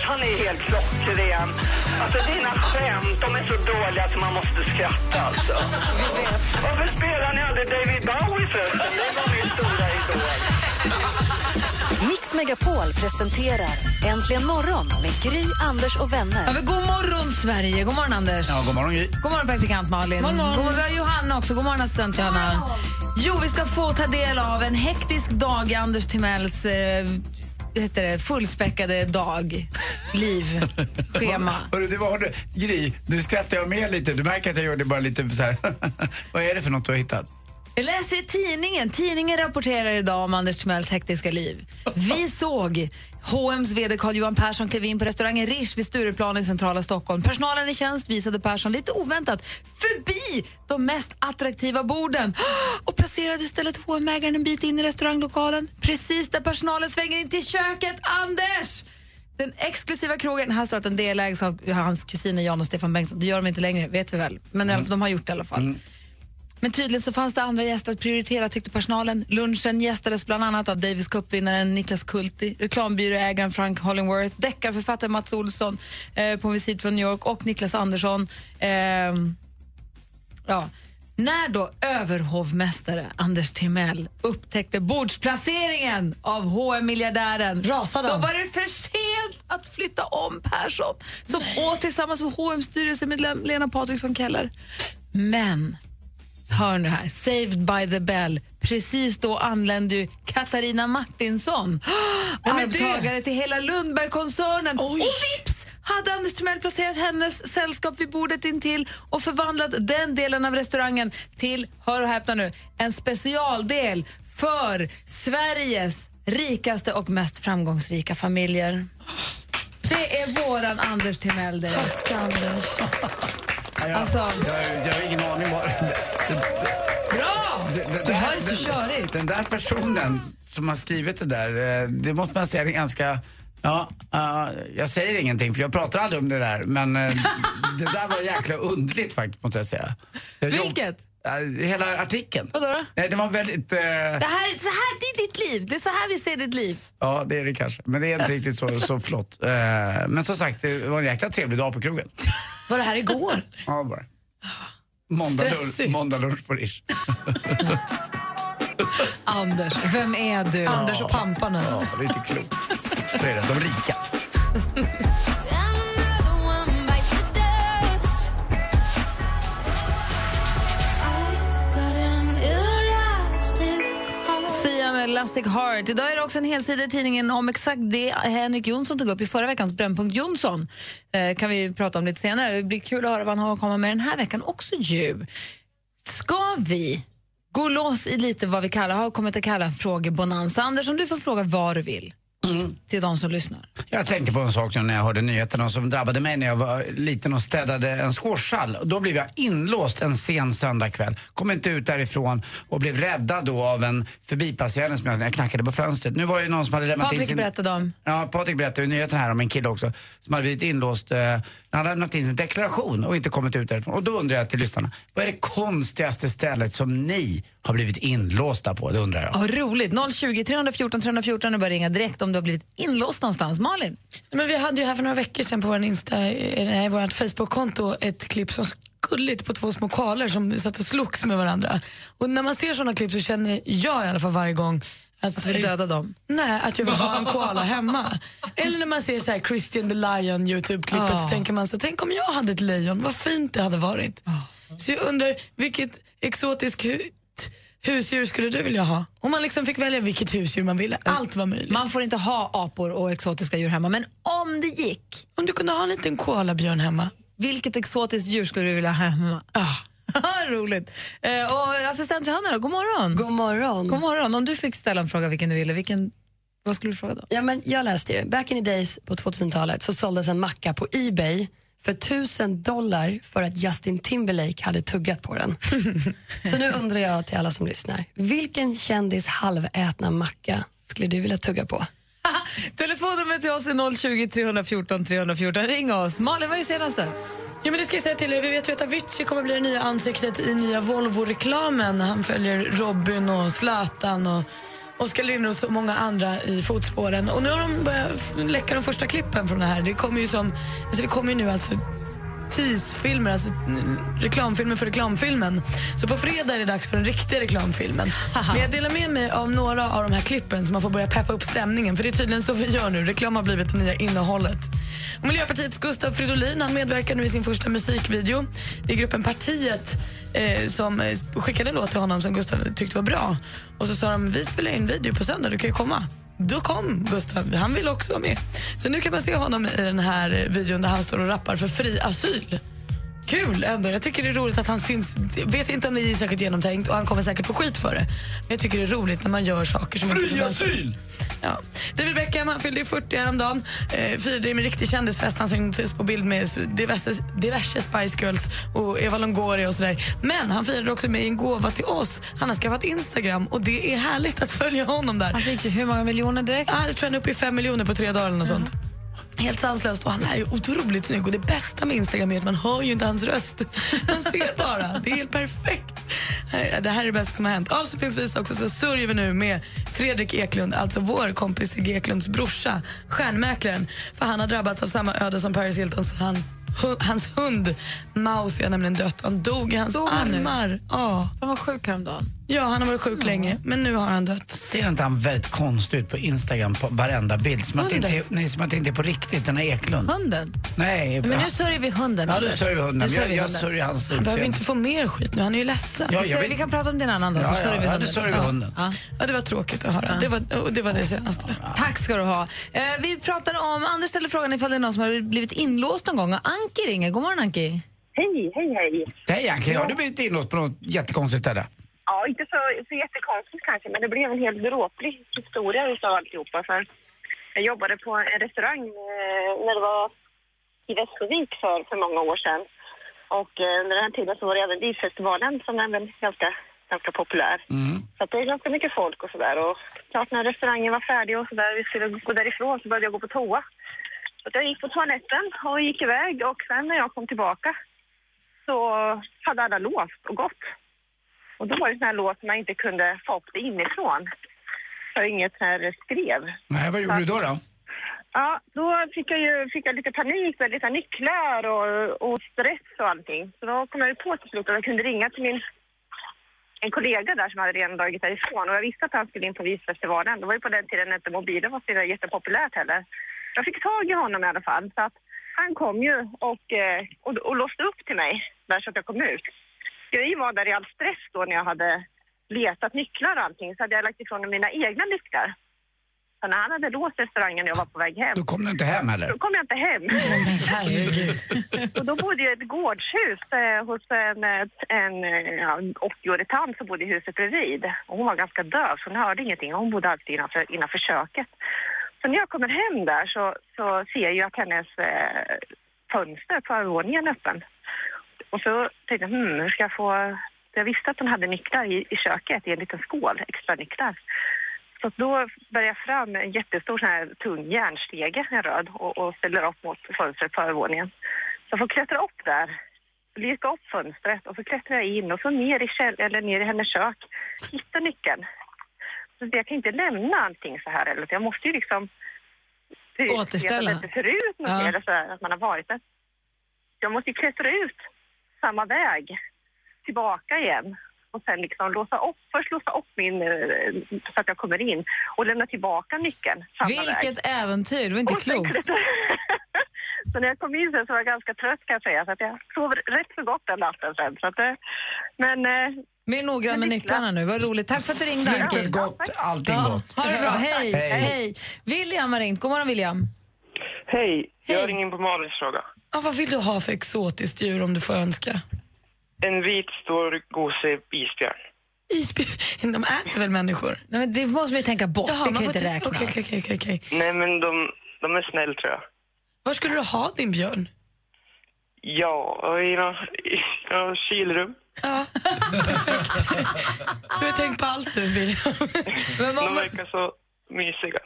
Anders, han är helt klockren. Alltså dina skämt, de är så dåliga att man måste skratta alltså. Varför spelar ni aldrig David Bowie förresten? Det var min stora idol. Mix Megapol presenterar Äntligen morgon med Gry, Anders och vänner. Ja, men god morgon, Sverige! God morgon, Anders. Ja, god morgon, Gry. God morgon, praktikant Malin. God morgon. God morgon. Vi har Johanna också. God morgon, assistent Johanna. Jo, vi ska få ta del av en hektisk dag i Anders Timells eh, heter det, fullspäckade dag, liv, schema. Hörru, det var. Gry, nu skrattar jag med lite. Du märker att jag gör det bara lite så här. Vad är det för något du har hittat? Jag läser i tidningen. Tidningen rapporterar idag om Anders Timells hektiska liv. Vi såg H&M's vd Carl-Johan Persson klev in på restaurangen Rish vid Stureplan i centrala Stockholm. Personalen i tjänst visade Persson lite oväntat förbi de mest attraktiva borden och placerade istället H&M-ägaren en bit in i restauranglokalen. Precis där personalen svänger in till köket. Anders! Den exklusiva krogen, här står att den delägs av hans kusiner Jan och Stefan Bengtsson. Det gör de inte längre, vet vi väl. Men mm. de har gjort det i alla fall. Mm. Men tydligen så fanns det andra gäster att prioritera tyckte personalen. Lunchen gästades bland annat av Davis Cup-vinnaren Niklas Kulti, reklambyråägaren Frank Hollingworth, deckarförfattaren Mats Olsson eh, på en visit från New York och Niklas Andersson. Eh, ja. När då överhovmästare Anders Timell upptäckte bordsplaceringen av hm miljardären Rasade Då var det för sent att flytta om Persson som åt tillsammans med hm styrelsemedlem Lena Patriksson Keller. Men Hör nu här, Saved by the Bell. Precis då anlände ju Katarina Martinsson, ja, arvtagare till hela Lundberg-koncernen. Och vips hade Anders Timell placerat hennes sällskap vid bordet intill och förvandlat den delen av restaurangen till, hör och häpna nu, en specialdel för Sveriges rikaste och mest framgångsrika familjer. Det är våran Anders Timell. Tack, Anders. Jag, alltså, jag, jag har ingen aning vad... Bra! Det, du har det så körigt. Den där personen som har skrivit det där, eh, det måste man säga är ganska... Ja, uh, jag säger ingenting för jag pratar aldrig om det där men uh, det där var jäkla underligt faktiskt måste jag säga. Jag Vilket? Uh, hela artikeln. Vadå då? Nej, det var väldigt... Det här, så här det är ditt liv, det är så här vi ser ditt liv. Ja, det är det kanske. Men det är inte riktigt så, så flott. men som sagt, det var en jäkla trevlig dag på krogen. Var det här igår? Ja, bara. Måndag, måndag lunch på Rish. Anders, vem är du? Anders och pamparna. Ja, det är inte klokt. Så är det, de rika. Elastic Heart. Idag är det också en helsida i tidningen om exakt det Henrik Jonsson tog upp i förra veckans Brännpunkt Jonsson. Eh, kan vi prata om lite senare. Det blir kul att höra vad han har att komma med den här veckan också ju. Ska vi gå loss i lite vad vi kallar, har kommit att kalla frågebonanza? Anders, om du får fråga vad du vill. Mm. till de som lyssnar. Jag tänkte på en sak när jag hörde nyheterna som drabbade mig när jag var liten och städade en squashhall. Då blev jag inlåst en sen söndagkväll. Kom inte ut därifrån och blev räddad då av en förbipasserande som jag, jag knackade på fönstret. Nu var det någon som hade lämnat Patrik in sin... berättade om. Ja, Patrik berättade i nyheterna här om en kille också som hade blivit inlåst. Eh, han hade lämnat in sin deklaration och inte kommit ut därifrån. Och då undrar jag till lyssnarna, vad är det konstigaste stället som ni har blivit inlåsta på? Det undrar jag. Ja, roligt. 020 314 314 är bara ringa direkt om du har blivit inlåst någonstans. Malin? Men vi hade ju här för några veckor sedan på vår Insta, nej, vårt Facebook-konto ett klipp som gulligt på två små koaler som satt och slogs med varandra. Och när man ser såna klipp så känner jag i alla fall varje gång att, att vill döda dem? Nej, att jag vill ha en koala hemma. Eller när man ser så här Christian the Lion Youtube-klippet oh. så tänker man så tänk om jag hade ett lejon, vad fint det hade varit. Oh. Så jag undrar, vilket exotiskt husdjur skulle du vilja ha? Om man liksom fick välja vilket husdjur man ville, allt var möjligt. Man får inte ha apor och exotiska djur hemma, men om det gick? Om du kunde ha en liten koalabjörn hemma. Vilket exotiskt djur skulle du vilja ha hemma? Ah. Roligt. Eh, och assistent Johanna då, god morgon. God morgon. God morgon. Om du fick ställa en fråga vilken du ville, vilken Vad skulle du fråga då? Ja, men jag läste ju, back in the days på 2000-talet så såldes en macka på Ebay för 1000 dollar för att Justin Timberlake hade tuggat på den. så nu undrar jag till alla som lyssnar, vilken kändis halvätna macka skulle du vilja tugga på? Telefonnumret till oss är 020 314 314. Ring oss. Malin, vad är det senaste? Ja, men det ska jag säga till er. Vi vet ju att Avicii kommer bli det nya ansiktet i nya Volvo-reklamen. Han följer Robin och Zlatan och Oskar Lindros och många andra i fotspåren. Och nu har de börjat läcka de första klippen från det här. Det kommer ju, som, alltså det kommer nu alltså teasefilmer, alltså reklamfilmer för reklamfilmen. Så på fredag är det dags för den riktiga reklamfilmen. Men jag delar med mig av några av de här klippen så man får börja peppa upp stämningen. För det är tydligen så vi gör nu. Reklam har blivit det nya innehållet. Och Miljöpartiets Gustav Fridolin han medverkar nu i sin första musikvideo. Det är gruppen Partiet eh, som eh, skickade en låt till honom som Gustav tyckte var bra. Och så sa de, vi spelar in video på söndag, du kan ju komma. Då kom Gustav, han ville också vara med. Så nu kan man se honom i den här eh, videon där han står och rappar för fri asyl. Kul ändå. Jag tycker det är roligt att han syns. Jag vet inte om det är särskilt genomtänkt och han kommer säkert få skit för det. Men jag tycker det är roligt när man gör saker som inte Fri förväntas. asyl! Ja. David Beckham han fyllde ju 40 häromdagen. Eh, firade med riktig kändisfest. Han syntes på bild med diverse, diverse Spice Girls och Eva Longoria och sådär. Men han firade också med en gåva till oss. Han har skaffat Instagram och det är härligt att följa honom där. Han fick ju hur många miljoner direkt? Ja, jag tror han är uppe i fem miljoner på tre dagar eller något sånt. Helt sanslöst och han är ju otroligt snygg och det bästa med Instagram är att man hör ju inte hans röst. Man ser bara. Det är helt perfekt. Det här är det bästa som har hänt. Avslutningsvis också så sörjer vi nu med Fredrik Eklund, alltså vår kompis Sigge Eklunds brorsa, stjärnmäklaren. För han har drabbats av samma öde som Paris Hilton. Så han, hans hund Mausi har nämligen dött. Han dog i hans Dog armar. Ja. Han var sjuk häromdagen. Ja, han har varit sjuk länge, men nu har han dött. Ser inte han väldigt konstig ut på Instagram på varenda bild? Som att, det inte nej, som att det inte är på riktigt, den här Eklund. Hunden? Nej, Men nu sörjer vi hunden, Ja, du Anders. sörjer hunden. Nu sörjer Jag, vi jag hunden. sörjer hans Han behöver utseende. inte få mer skit nu, han är ju ledsen. Ja, Vi jag Vi kan prata om din annan då, så Ja, ja, sörjer vi ja, hunden. nu sörjer vi hunden. Ja. Ja, det var tråkigt att höra. Det var, det var det senaste. Tack ska du ha. Eh, vi pratade om, Anders ställde frågan ifall det är någon som har blivit inlåst någon gång och Anki ringer. God morgon Anki. Hej, hej, hej. Hej Anki, har du blivit inlåst på något jättekonstigt ställe? Ja, inte så, så jättekonstigt kanske, men det blev en helt dråplig historia utav alltihopa. För jag jobbade på en restaurang eh, när det var i Västervik för, för många år sedan. Och eh, under den här tiden så var det även Bilfestivalen som är väl ganska, ganska populär. Så att det är ganska mycket folk och sådär. Och klart när restaurangen var färdig och sådär, vi skulle gå därifrån så började jag gå på toa. Så jag gick på toaletten och gick iväg och sen när jag kom tillbaka så hade alla låst och gått. Och då var det sån här lås som man inte kunde få upp det inifrån. För inget så här skrev. Nej, vad gjorde du då? då? Ja, då fick jag ju fick jag lite panik med lite nycklar och, och stress och allting. Så då kom jag ju på till slut att jag kunde ringa till min en kollega där som hade redan dragit därifrån och jag visste att han skulle in på visfestivalen. Det var ju på den tiden inte mobilen var så jättepopulärt heller. Jag fick tag i honom i alla fall. Så att han kom ju och, eh, och, och låste upp till mig där så att jag kom ut. Jag var där i all stress då när jag hade letat nycklar och allting så hade jag lagt ifrån mig mina egna nycklar. Så när han hade låst restaurangen och jag var på väg hem Då kom du inte hem heller? då kom jag inte hem. och då bodde jag i ett gårdshus eh, hos en, eh, en eh, ja, 80-årig tant som bodde i huset bredvid. Och hon var ganska döv så hon hörde ingenting. Hon bodde alltid innanför, innanför köket. Så när jag kommer hem där så, så ser jag att hennes eh, fönster på övervåningen är öppen. Och så tänkte jag, hmm, hur ska jag få... Jag visste att hon hade nycklar i, i köket i en liten skål, extra nycklar. Så då bär jag fram en jättestor sån här tung järnstege, en röd, och, och ställer upp mot fönstret på övervåningen. Så jag får klättra upp där, lirka upp fönstret och så klättrar jag in och så ner i, käll- eller ner i hennes kök, hitta nyckeln. Så jag kan inte lämna allting så här, eller jag måste ju liksom Återställa. Att det ser ut något Ja. eller så här, att man har varit där. Jag måste ju klättra ut samma väg tillbaka igen och sen liksom låsa upp, först låsa upp min eh, så att jag kommer in och lämna tillbaka nyckeln samma väg. Vilket äventyr, det var inte Och klokt. så när jag kom in sen så var jag ganska trött kan jag säga, så att jag sov rätt så gott den natten sen. Så att, eh, men eh, Mer noggrann med nycklarna nu, vad roligt. Tack för att du ringde Anki. Slutet gott, allting Ja, gott. ha det bra, hej. Hej. hej. William har ringt, god morgon William. Hej, Hej. jag ringer in på Malins fråga. Ja, vad vill du ha för exotiskt djur om du får önska? En vit stor gosig isbjörn. isbjörn, de äter väl människor? Nej, men det måste man ju tänka bort, Jaha, det man kan ju inte räknas. okej, okej, okej, okej. Nej, men de, de är snäll tror jag. Var skulle du ha din björn? Ja, i något, kylrum. Ja, perfekt. Du har tänkt på allt du vill. Men De man, verkar så mysiga.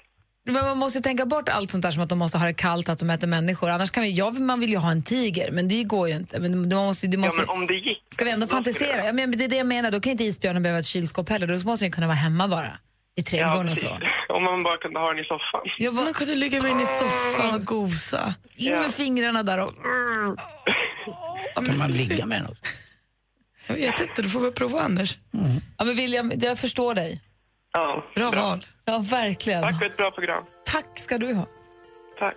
Men man måste ju tänka bort allt sånt där som att de måste ha det kallt, att de äter människor. Annars kan vi, jag, man vill ju ha en tiger, men det går ju inte. Men du måste, du Ja, måste, men om det gick. ska vi ändå fantisera? jag- Ja, men det är det jag menar, då kan inte isbjörnen behöva ett kylskåp heller. Då måste den kunna vara hemma bara, i trädgården och precis. så. Om man bara kunde ha den i soffan. Var, Man kunde ligga med den i soffan och gosa. in med fingrarna där och... Kan man ligga med den? Jag vet inte, du får väl prova Anders. Ja, men William, jag förstår dig. Ja, Bra val. Ja, verkligen. Tack för ett bra program. Tack ska du ha. Tack.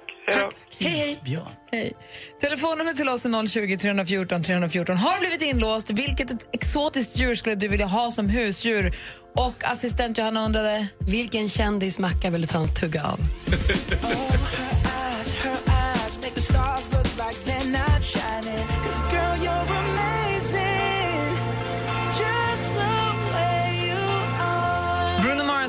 Hej. Hej, hej. Telefonnumret till oss är 020 314 314. Har du blivit inlåst? Vilket exotiskt djur skulle du vilja ha som husdjur? Och assistent Johanna undrade... Vilken kändismacka vill du ta en tugga av?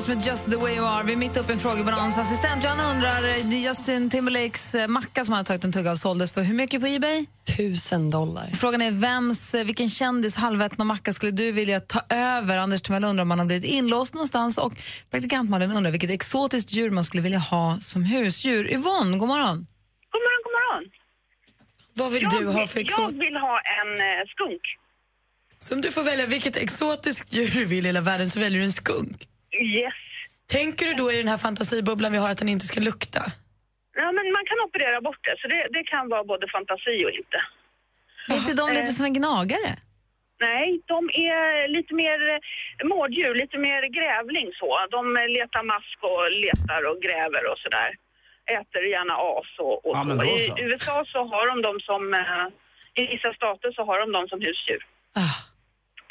med Just the way you are. Vi är mitt uppe i en frågebalans. Assistent Johanna undrar, det är Justin Timberlakes eh, macka som han har tagit en tugga av såldes för hur mycket på Ebay? Tusen dollar. Frågan är vems, eh, vilken kändis halvätna macka skulle du vilja ta över? Anders Timell undrar om man har blivit inlåst någonstans och praktikant Malin undrar vilket exotiskt djur man skulle vilja ha som husdjur. Yvonne, god morgon. God morgon, god morgon. Vad vill du ha för Jag exot... vill ha en eh, skunk. Så om du får välja vilket exotiskt djur du vill i hela världen så väljer du en skunk. Yes. Tänker du då i den här fantasibubblan vi har att den inte ska lukta? Ja, men man kan operera bort det, så det, det kan vara både fantasi och inte. Är inte de lite som en gnagare? Nej, de är lite mer eh, mårddjur, lite mer grävling så. De eh, letar mask och letar och gräver och sådär. Äter gärna as och, och Ja, så. I. USA så har de dem som, eh, i vissa stater så har de dem som husdjur. Ah.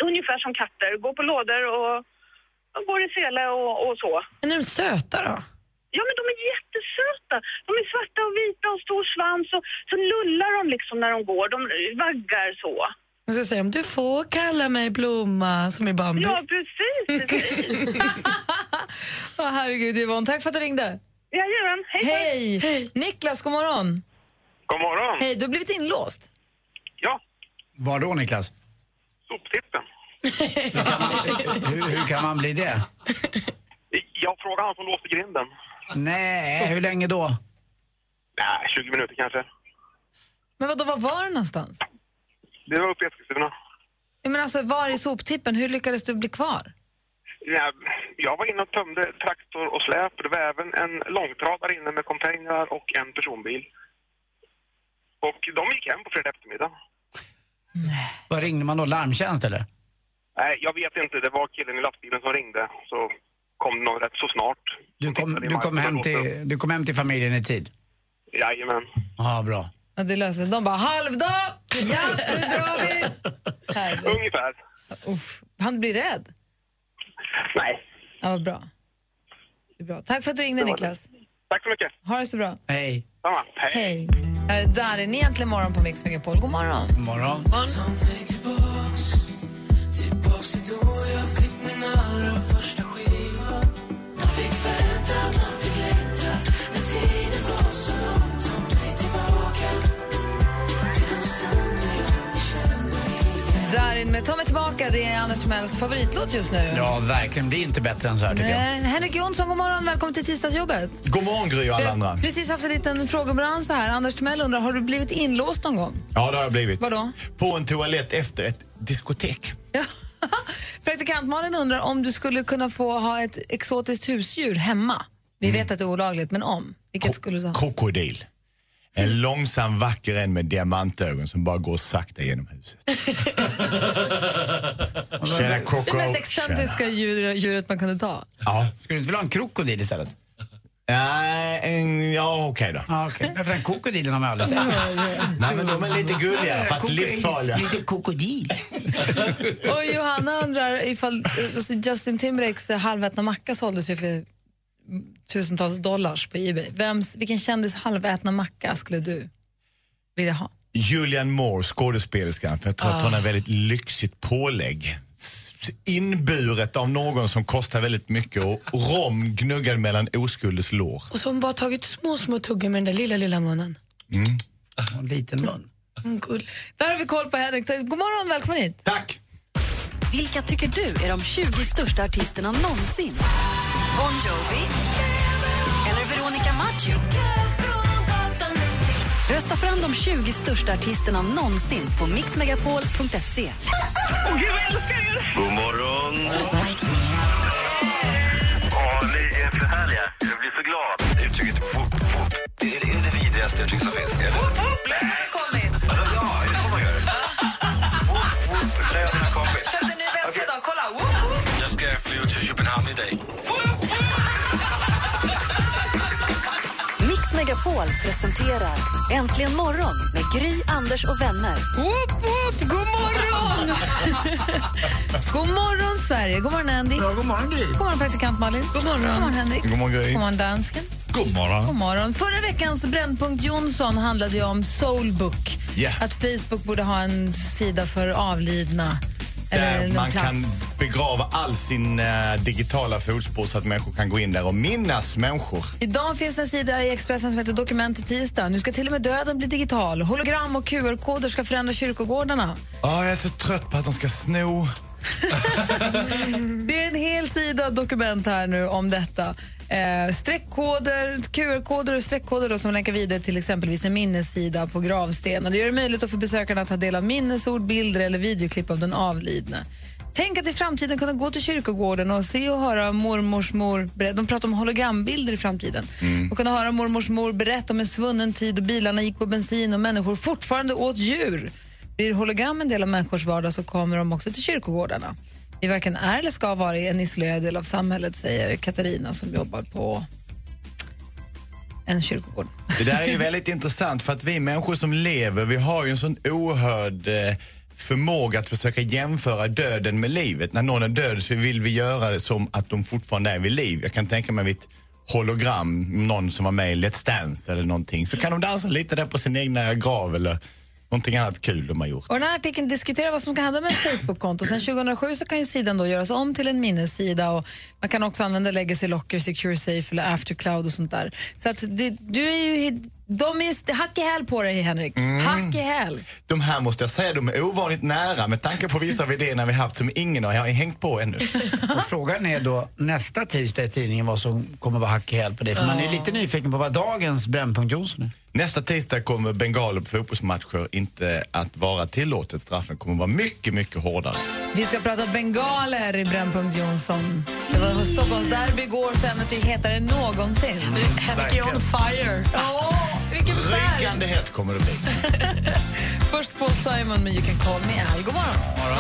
Ungefär som katter, går på lådor och, och går i sele och, och så. Men är de söta då? Ja, men de är jättesöta. De är svarta och vita och stor svans och så lullar de liksom när de går. De vaggar så. Och så säger de, du får kalla mig Blomma, som i Bambi. Ja, precis. precis. Åh, herregud, Yvonne. Tack för att du ringde. Jajamän, hej er. Hej! Niklas, god morgon. God morgon. Hej, du har blivit inlåst. Ja, Var då Niklas? soptippen. Hur, hur kan man bli det? Jag frågade han som låste grinden. Nej, hur länge då? Nej, 20 minuter kanske. Men vadå, var var du någonstans? Det var uppe i Eskilstuna. Menar, alltså, var i soptippen? Hur lyckades du bli kvar? Ja, jag var inne och tömde traktor och släp. Det var även en långtradare inne med containrar och en personbil. Och de gick hem på fredag eftermiddag. Vad ringde man då? Larmtjänst eller? Nej, jag vet inte. Det var killen i lastbilen som ringde. Så kom de rätt så snart. Du kom, du kom, hem, till, du kom hem till familjen i tid? Jajamän. Ja, bra. Ja, det löste. De bara, halvdag! Ja, nu drar vi! Härligt. Ungefär. Uff, han blir rädd. Nej. Ja, vad bra. Det är bra. Tack för att du ringde, Niklas. Tack så mycket. Ha det så bra. Hej. Samma. Hej. Hej. Här är Darin, egentligen morgon på Mix Megapol. God morgon. God morgon. Darin med Ta mig tillbaka, det är Anders Timells favoritlåt just nu. Ja, verkligen. Det är inte bättre än så här tycker jag. Nej, Henrik Jonsson, god morgon. Välkommen till tisdagsjobbet. God morgon Gry och alla Vi har andra. precis haft en liten frågebalans här. Anders Timell undrar, har du blivit inlåst någon gång? Ja, det har jag blivit. Vadå? På en toalett efter ett diskotek. Praktikant Malin undrar om du skulle kunna få ha ett exotiskt husdjur hemma. Vi vet att det är olagligt, men om. Vilket skulle du ha? Krokodil. En långsam vacker en med diamantögon som bara går sakta genom huset. Tjena Det Coco. mest excentriska djur, djuret man kunde ta. Ja. Skulle du inte vilja ha en krokodil istället? Nej, en, ja okej då. Ja, okej. Därför den krokodilen har man aldrig sett. Nej men de är lite gulliga fast Koko- livsfarliga. Lite krokodil. Och Johanna undrar ifall alltså Justin Timberlakes halvätna macka såldes ju för tusentals dollars på Ebay. Vems, vilken kändis halvätna macka skulle du vilja ha? Julian Moore, skådespelerskan, för jag tror att hon har väldigt lyxigt pålägg. Inburet av någon som kostar väldigt mycket och rom gnuggad mellan oskuldens lår. Och hon bara tagit små, små tuggor med den där lilla, lilla munnen. Mm. En liten mun. Mm, gull. Där har vi koll på Henrik. God morgon, välkommen hit. Tack! Vilka tycker du är de 20 största artisterna någonsin? Bon Jovi? Eller Veronica Maggio? Rösta fram de 20 största artisterna någonsin på mixmegapol.se. God morgon. Äntligen morgon med Gry, Anders och vänner. Woop, woop. God morgon! god morgon, Sverige. God morgon, Andy. Ja, god morgon, Gry. God morgon, praktikant Malin. God morgon, god morgon Henrik. God morgon, Gry. God morgon, dansken. God morgon. God morgon. Förra veckans Brännpunkt Jonsson handlade ju om Soulbook. Yeah. Att Facebook borde ha en sida för avlidna. Eller Där en man plats. kan begrava all sin eh, digitala fotspår så att människor kan gå in där och minnas människor. Idag finns det en sida i Expressen som heter Dokument i tisdag. Nu ska till och med döden bli digital. Hologram och QR-koder ska förändra kyrkogårdarna. Ja, jag är så trött på att de ska sno. Det är en hel sida dokument här nu om detta. Eh, streckkoder, QR-koder och streckkoder då, som länkar vidare till exempelvis en minnessida på gravstenen. Det gör det möjligt för besökarna att ta del av minnesord, bilder eller videoklipp av den avlidne. Tänk att i framtiden kunna gå till kyrkogården och se och höra mormors mor. De pratar om hologrambilder i framtiden. Och kunna höra mormors mor berätta om en svunnen tid och bilarna gick på bensin och människor fortfarande åt djur. Blir hologram en del av människors vardag så kommer de också till kyrkogårdarna. Vi varken är eller ska vara en isolerad del av samhället, säger Katarina som jobbar på en kyrkogård. Det där är ju väldigt intressant för att vi människor som lever, vi har ju en sån oerhörd eh, förmåga att försöka jämföra döden med livet. När någon är död så vill vi göra det som att de fortfarande är vid liv. Jag kan tänka mig vid hologram, någon som var med i Let's Dance eller någonting, så kan de dansa lite där på sin egna grav eller någonting annat kul de har gjort. Och den här artikeln diskuterar vad som kan hända med ett Facebook-konto. Sen 2007 så kan ju sidan då göras om till en minnessida och man kan också använda Legacy Locker, Secure Safe eller Aftercloud och sånt där. Så att det, du är ju, de är hack i häl på dig Henrik. Mm. Hack i häl. De här måste jag säga, de är ovanligt nära med tanke på vissa av idéerna vi haft som ingen har hängt på ännu. Och frågan är då nästa tisdag i tidningen vad som kommer vara hack i häl på det. För man är lite nyfiken på vad dagens Brännpunkt Jonsson är. Nästa tisdag kommer bengaler på fotbollsmatcher inte att vara tillåtet. Straffen kommer att vara mycket, mycket hårdare. Vi ska prata bengaler i Brännpunkt Jonsson. Det var Stockholms derby igår så ämnet är hetare än någonsin. Henrik är on fire. Åh, vilken! Ryggande hett kommer det bli. Först på Simon med You can call me Al. God morgon. God morgon.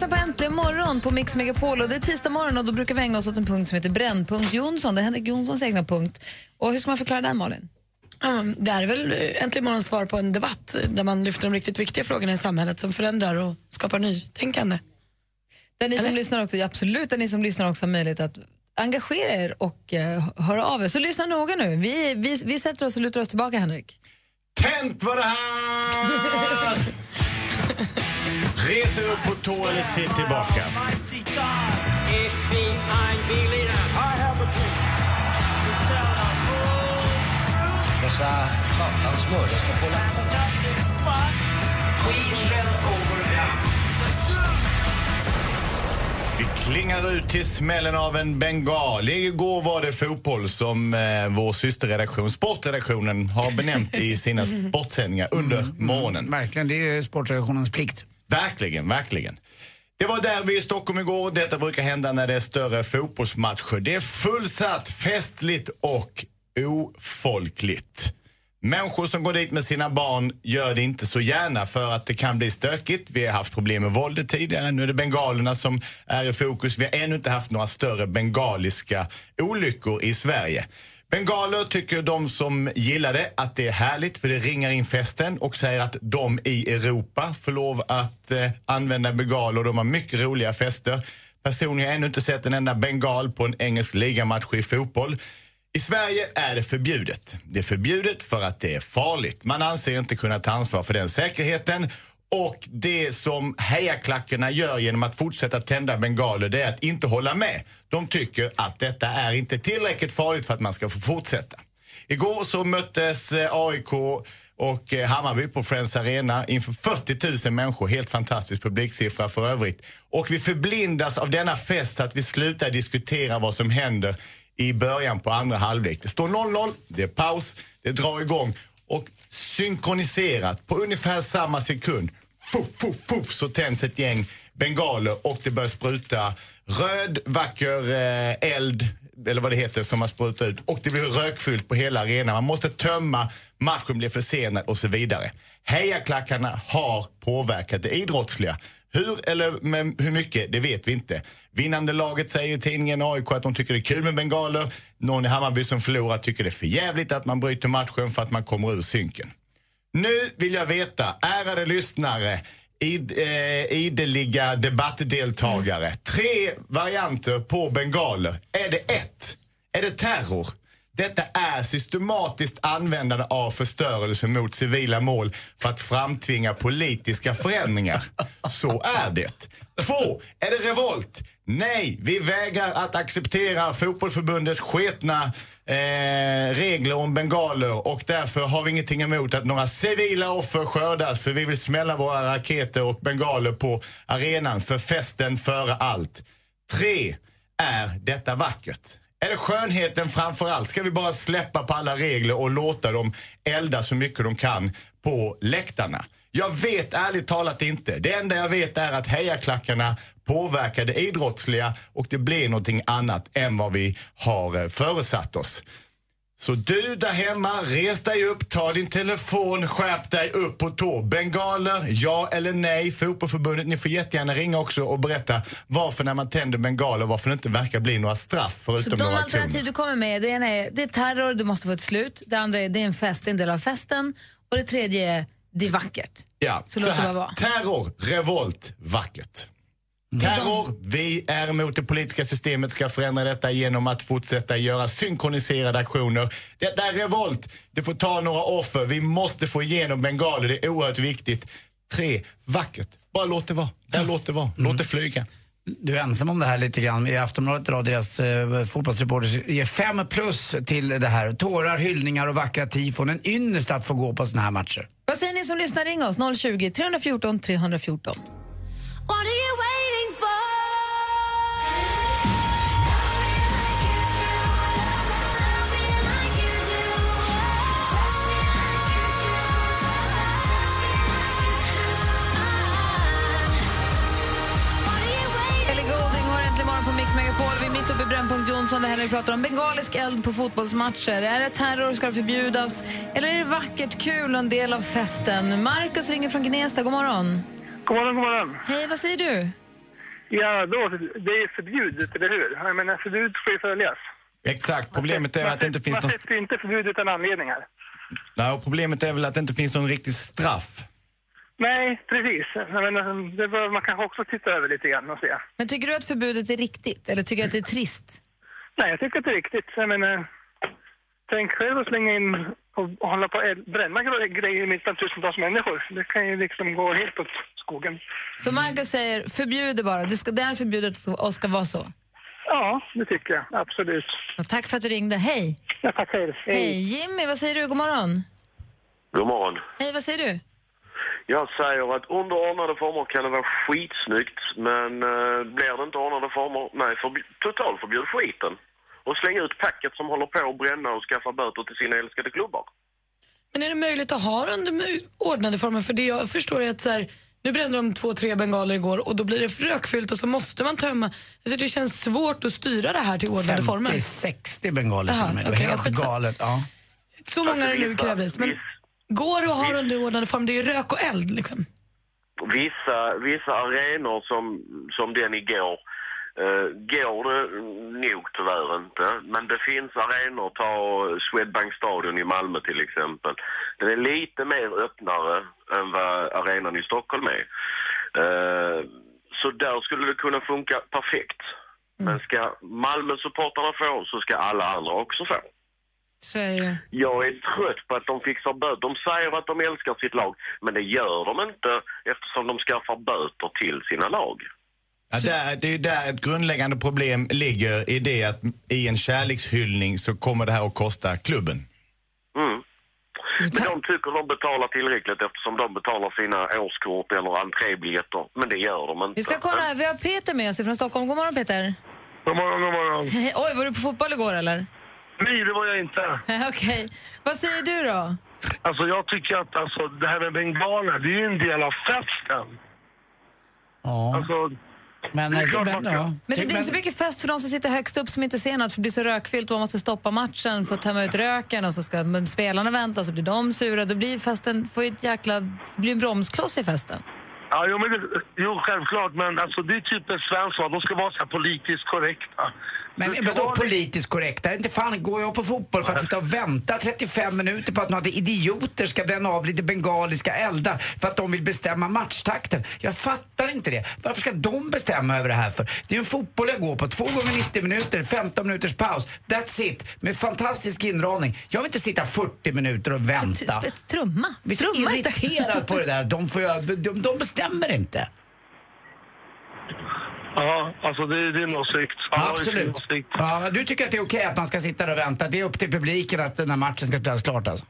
lyssnar på Äntligen morgon på Mix Megapol. Och det är tisdag morgon och då brukar vi ägna oss åt en punkt som heter Brännpunkt Jonsson. Det är Henrik Jonssons egna punkt. Och hur ska man förklara den, Malin? Det är väl eh, äntligen morgons svar på en debatt där man lyfter de riktigt viktiga frågorna i samhället som förändrar och skapar nytänkande. Där ni som lyssnar också, absolut, där ni som lyssnar också har möjlighet att engagera er och uh, höra av er. Så lyssna noga nu. Vi, vi, vi sätter oss och lutar oss tillbaka, Henrik. Tänt var det här! Res er upp på tå eller sitt tillbaka. Dessa satans mördare ska få hålla Vi klingar ut till smällen av en bengal. Igår var det fotboll som eh, vår systerredaktion, Sportredaktionen, har benämnt i sina sportsändningar under morgonen. Verkligen, det är ju sportredaktionens plikt. Verkligen, verkligen. Det var där vi i Stockholm igår. Detta brukar hända när det är större fotbollsmatcher. Det är fullsatt, festligt och ofolkligt. Människor som går dit med sina barn gör det inte så gärna för att det kan bli stökigt. Vi har haft problem med våldet tidigare. Nu är det bengalerna som är i fokus. Vi har ännu inte haft några större bengaliska olyckor i Sverige. Bengaler tycker de som gillar det att det är härligt för det ringar in festen och säger att de i Europa får lov att eh, använda bengaler och de har mycket roliga fester. Personligen har jag ännu inte sett en enda bengal på en engelsk ligamatch i fotboll. I Sverige är det förbjudet. Det är förbjudet för att det är farligt. Man anser inte kunna ta ansvar för den säkerheten. Och det som hejaklackarna gör genom att fortsätta tända bengaler det är att inte hålla med. De tycker att detta är inte tillräckligt farligt för att man ska få fortsätta. Igår så möttes eh, AIK och eh, Hammarby på Friends Arena inför 40 000 människor. Helt fantastisk publiksiffra för övrigt. Och vi förblindas av denna fest så att vi slutar diskutera vad som händer i början på andra halvlek. Det står 0-0, det är paus, det drar igång och synkroniserat på ungefär samma sekund fuff, fuff, fuff, så tänds ett gäng bengaler och det börjar spruta röd, vacker eh, eld eller vad det heter, som har sprutat ut. Och det blir rökfyllt på hela arenan. Man måste tömma, matchen blir försenad och så vidare. Hejaklackarna har påverkat det idrottsliga. Hur eller med hur mycket, det vet vi inte. Vinnande laget säger i tidningen AIK att de tycker det är kul med bengaler. Någon i Hammarby som förlorar tycker det är för jävligt att man bryter matchen för att man kommer ur synken. Nu vill jag veta, ärade lyssnare, id, eh, ideliga debattdeltagare. Tre varianter på bengaler. Är det ett? Är det terror? Detta är systematiskt användande av förstörelse mot civila mål för att framtvinga politiska förändringar. Så är det. Två, är det revolt? Nej, vi vägrar att acceptera fotbollförbundets sketna eh, regler om bengaler och därför har vi ingenting emot att några civila offer skördas för vi vill smälla våra raketer och bengaler på arenan för festen före allt. Tre, är detta vackert? Är det skönheten framför allt? Ska vi bara släppa på alla regler och låta dem elda så mycket de kan på läktarna? Jag vet ärligt talat inte. Det enda jag vet är att hejaklackarna påverkar det idrottsliga och det blir någonting annat än vad vi har eh, föresatt oss. Så du där hemma, res dig upp, ta din telefon, skärp dig upp på tå. Bengaler, ja eller nej? Fotbollförbundet, ni får jättegärna ringa också och berätta varför när man tänder bengaler, varför det inte verkar bli några straff Så förutom de några alternativ kronor. du kommer med, det ena är, det är terror, du måste få ett slut. Det andra är, det är en fest, det är en del av festen. Och det tredje är, det är vackert. Ja, Så låt det bara vara. terror, revolt, vackert. Terror, vi är emot det politiska systemet, ska förändra detta genom att fortsätta göra synkroniserade aktioner. Detta är revolt, det får ta några offer, vi måste få igenom bengaler, det är oerhört viktigt. Tre, vackert, bara låt det vara, där låt det vara, låt det flyga. Du är ensam om det här lite grann. I Aftonbladet idag, deras eh, fotbollsreporter ger fem plus till det här. Tårar, hyllningar och vackra tifon. En ynnest att få gå på såna här matcher. Vad säger ni som lyssnar? Ring oss, 020 314 314. What are you waiting for? Ellie har äntligen på Mix Megapol. Vi är mitt uppe i Brännpunkt Jonsson där Henrik pratar om bengalisk eld på fotbollsmatcher. Är det terror, ska det förbjudas? Eller är det vackert, kul och en del av festen? Markus ringer från Gnesta. God morgon. God morgon, god morgon. Hej, vad säger du? Ja, då, det är förbjudet, eller hur? Jag menar, förbud får ju följas. Exakt, problemet är att det inte finns Man sätter inte förbud utan anledningar. Nej, och problemet är väl att det inte finns någon riktig straff. Nej, precis. Menar, det bör man kanske också titta över lite grann och se. Men tycker du att förbudet är riktigt eller tycker du att det är trist? Nej, jag tycker att det är riktigt. Jag menar, tänk själv att slänga in och, hålla på och bränna gre- grejer mitt bland tusentals människor. Det kan ju liksom gå helt åt skogen. Så Markus säger förbjuder bara, det, ska, det är förbjudet och ska vara så. Ja, det tycker jag. Absolut. Och tack för att du ringde. Hej! Ja, tack själv. Hej! Jimmy, vad säger du? God morgon. God morgon. Hej, vad säger du? Jag säger att under ordnade former kan det vara skitsnyggt, men uh, blir det inte ordnade former, nej, förb- totalförbjud skiten. Och släng ut packet som håller på att bränna och skaffa böter till sina älskade klubbar. Men är det möjligt att ha det under ordnade former? För det jag förstår är att så här, nu brände de två, tre bengaler igår och då blir det rökfyllt och så måste man tömma. Alltså det känns svårt att styra det här till ordnade former. 50-60 bengaler till Jaha, och med. Det okej, helt galet. Ja. Så många det nu krävdes. Men går det att ha det under ordnade former? Det är ju rök och eld liksom. Vissa, vissa arenor som, som den igår uh, går det nog tyvärr inte. Men det finns arenor, ta Swedbank Stadion i Malmö till exempel. Den är lite mer öppnare än vad arenan i Stockholm är. Eh, så där skulle det kunna funka perfekt. Men ska Malmö-supportrarna få så ska alla andra också få. Så är det. Jag är trött på att de fixar böter. De säger att de älskar sitt lag, men det gör de inte eftersom de skaffar böter till sina lag. Ja, där, det är där ett grundläggande problem ligger i det att i en kärlekshyllning så kommer det här att kosta klubben. Mm. Men de tycker de betalar tillräckligt eftersom de betalar sina årskort eller entrébiljetter. Men det gör de inte. Vi ska kolla, här. vi har Peter med oss från Stockholm. God morgon Peter. God morgon, god morgon. Oj, var du på fotboll igår eller? Nej, det var jag inte. Okej. Vad säger du då? Alltså jag tycker att alltså, det här med bengaler, det är ju en del av festen. Ja. Alltså, Men, det är eh, klart men, ja. Men det blir inte så mycket fest för de som sitter högst upp som inte ser något för det blir så rökfyllt och man måste stoppa matchen för att tömma ut röken och så ska spelarna vänta och så blir de sura. Då blir festen, får ett jäkla, det blir en bromskloss i festen. Ja, jo, men det, jo, självklart, men alltså, det är typ en svensk. De ska vara så här politiskt korrekta. Men vadå vara- politiskt korrekta? Inte fan går jag på fotboll för att sitta och vänta 35 minuter på att några idioter ska bränna av lite bengaliska eldar för att de vill bestämma matchtakten. Jag fattar inte det. Varför ska de bestämma över det här för? Det är ju en fotboll jag går på. Två gånger 90 minuter, 15 minuters paus. That's it. Med fantastisk inramning. Jag vill inte sitta 40 minuter och vänta. Trumma. Jag så Trumma istället. irriterad på det där. De, får de, de bestämmer inte. Ja, alltså det, är en åsikt. Absolut. åsikt. Ja, du tycker att det är okej att man ska sitta där och vänta. Det är upp till publiken att när matchen ska spelas klart alltså?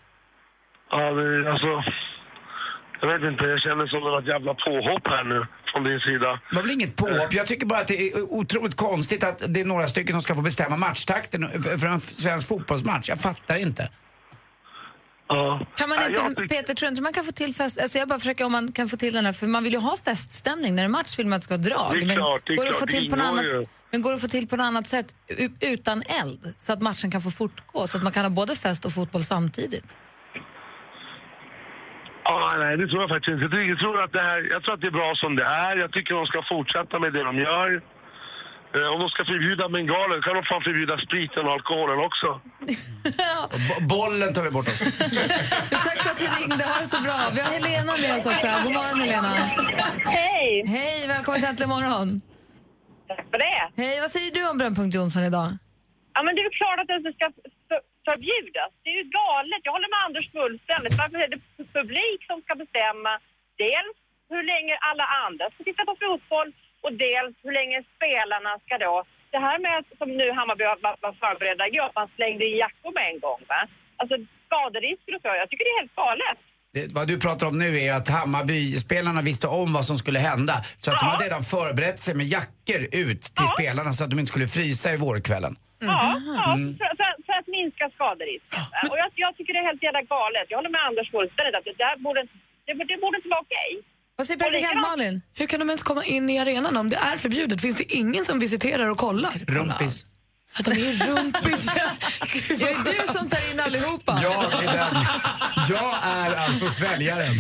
Ja, det, alltså... Jag vet inte, jag känner som något jävla påhopp här nu från din sida. Det var väl inget påhopp. Jag tycker bara att det är otroligt konstigt att det är några stycken som ska få bestämma matchtakten för för en svensk fotbollsmatch. Jag fattar inte. Ja. Kan man inte, Peter, tror inte man kan få till fest? Alltså jag bara försöker om man kan få till den här, för man vill ju ha feststämning. När det är match vill man att det ska vara drag. Det är men klart, det är går det att klart, få till det på något ingår annat, ju. men går det att få till på något annat sätt utan eld? Så att matchen kan få fortgå, så att man kan ha både fest och fotboll samtidigt? Ja, nej, det tror jag faktiskt inte. Jag tror- Jag tror, att det här, jag tror att det är bra som det är. Jag tycker de ska fortsätta med det de gör. Eh, Om de ska förbjuda bengaler kan de fan förbjuda spriten och alkoholen också. Bo- bollen tar vi bort också. Tack för att du ringde, ha det så bra. Vi har Helena med oss också. God morgon Helena. Hej! Hej, välkommen till Äntligen morgon. Tack för det. Hej, vad säger du om Brännpunkt Jonsson idag? Ja, men det är väl klart att det inte ska för- förbjudas. Det är ju galet. Jag håller med Anders fullständigt. Varför är det publik som ska bestämma dels hur länge alla andra ska titta på fotboll och dels hur länge spelarna ska då... Det här med att, som nu Hammarby var, förberedda igår, att man slängde i jackor med en gång. Va? Alltså skaderisker och så. Jag tycker det är helt galet. Det, vad du pratar om nu är att Hammarby-spelarna visste om vad som skulle hända. Så att de hade redan förberett sig med jackor ut till spelarna så att de inte skulle frysa i vårkvällen. Ja, ja Mm. för, för, för att minska skaderisken. Och jag, jag tycker det är helt jävla galet. Jag håller med Anders fullständigt att det där borde, det, det borde inte vara okej. Vad säger praktikant Malin? Hur kan de ens komma in i arenan om det är förbjudet? Finns det ingen som visiterar och kollar? Rumpis. Att de är rumpis. Är det du som tar in allihopa? Jag är den. Jag är alltså sväljaren.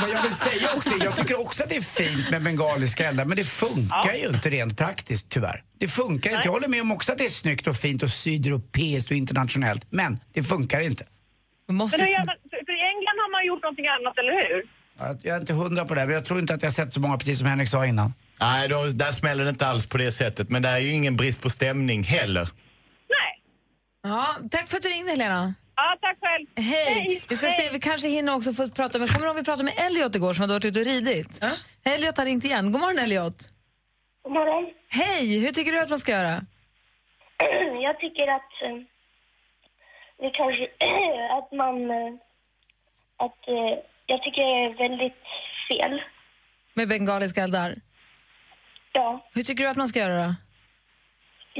Men jag vill säga också, jag tycker också att det är fint med bengaliska eldar, men det funkar ju inte rent praktiskt tyvärr. Det funkar inte. Jag håller med om också att det är snyggt och fint och sydeuropeiskt och internationellt, men det funkar inte. Men hur för i England har man gjort någonting annat, eller hur? Jag är inte hundra på det, men jag tror inte att jag har sett så många, precis som Henrik sa innan. Nej, då, där smäller det inte alls på det sättet. Men det är ju ingen brist på stämning heller. Ja, tack för att du ringde Helena. Ja, tack själv. Hej! Vi ska se, vi kanske hinner också få prata med, kommer du ihåg vi pratade med Elliot igår som hade varit ute och ridit? Elliot har ringt igen. God morgon Elliot. God morgon. Hej! Hur tycker du att man ska göra? Jag tycker att eh, det kanske att man eh, att eh, jag tycker det är väldigt fel. Med bengaliska eldar? Ja, Hur tycker du att man ska göra då?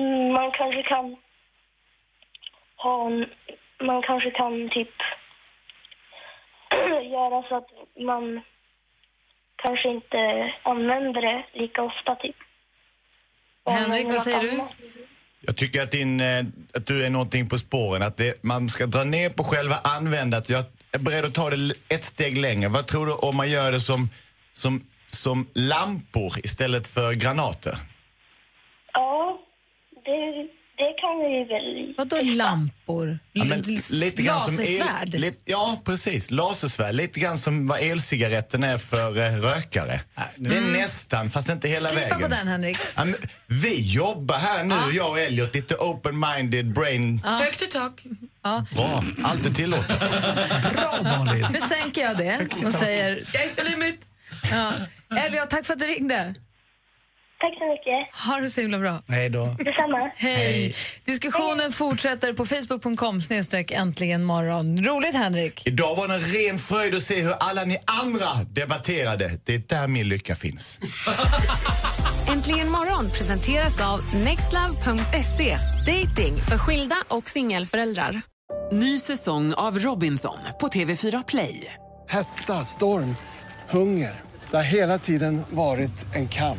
mm, man kanske kan ha en, man kanske kan typ göra så att man kanske inte använder det lika ofta typ. Henrik, vad säger du? Jag tycker att, din, eh, att du är någonting på spåren. Att det, man ska dra ner på själva användandet. Jag är beredd att ta det ett steg längre. Vad tror du om man gör det som, som, som lampor istället för granater? Ja, det, det kan vi väl... Vadå lampor? Ja, men lite grann som Lasersvärd? El, lite, ja, precis. Lasersvärd. Lite grann som vad elcigaretten är för eh, rökare. Det är Mm. nästan, fast inte hela Slipa vägen. på den, Henrik. Ja, men vi jobbar här nu, jag och Elliot, lite open-minded brain. Högt i tak. Ja. Bra, allt är tillåtet. Bra Malin. Nu sänker jag det och säger... Sky's the limit. Ja. Elliot, tack för att du ringde. Tack så mycket. Ha det så himla bra. Hej då. Detsamma. Hej. Diskussionen fortsätter på facebook.com snedstreck äntligen morgon. Roligt Henrik. Idag var det en ren fröjd att se hur alla ni andra debatterade. Det är där min lycka finns. Äntligen morgon presenteras av nextlove.se. Dating för skilda och singelföräldrar. Ny säsong av Robinson på TV4 Play. Hetta, storm, hunger. Det har hela tiden varit en kamp.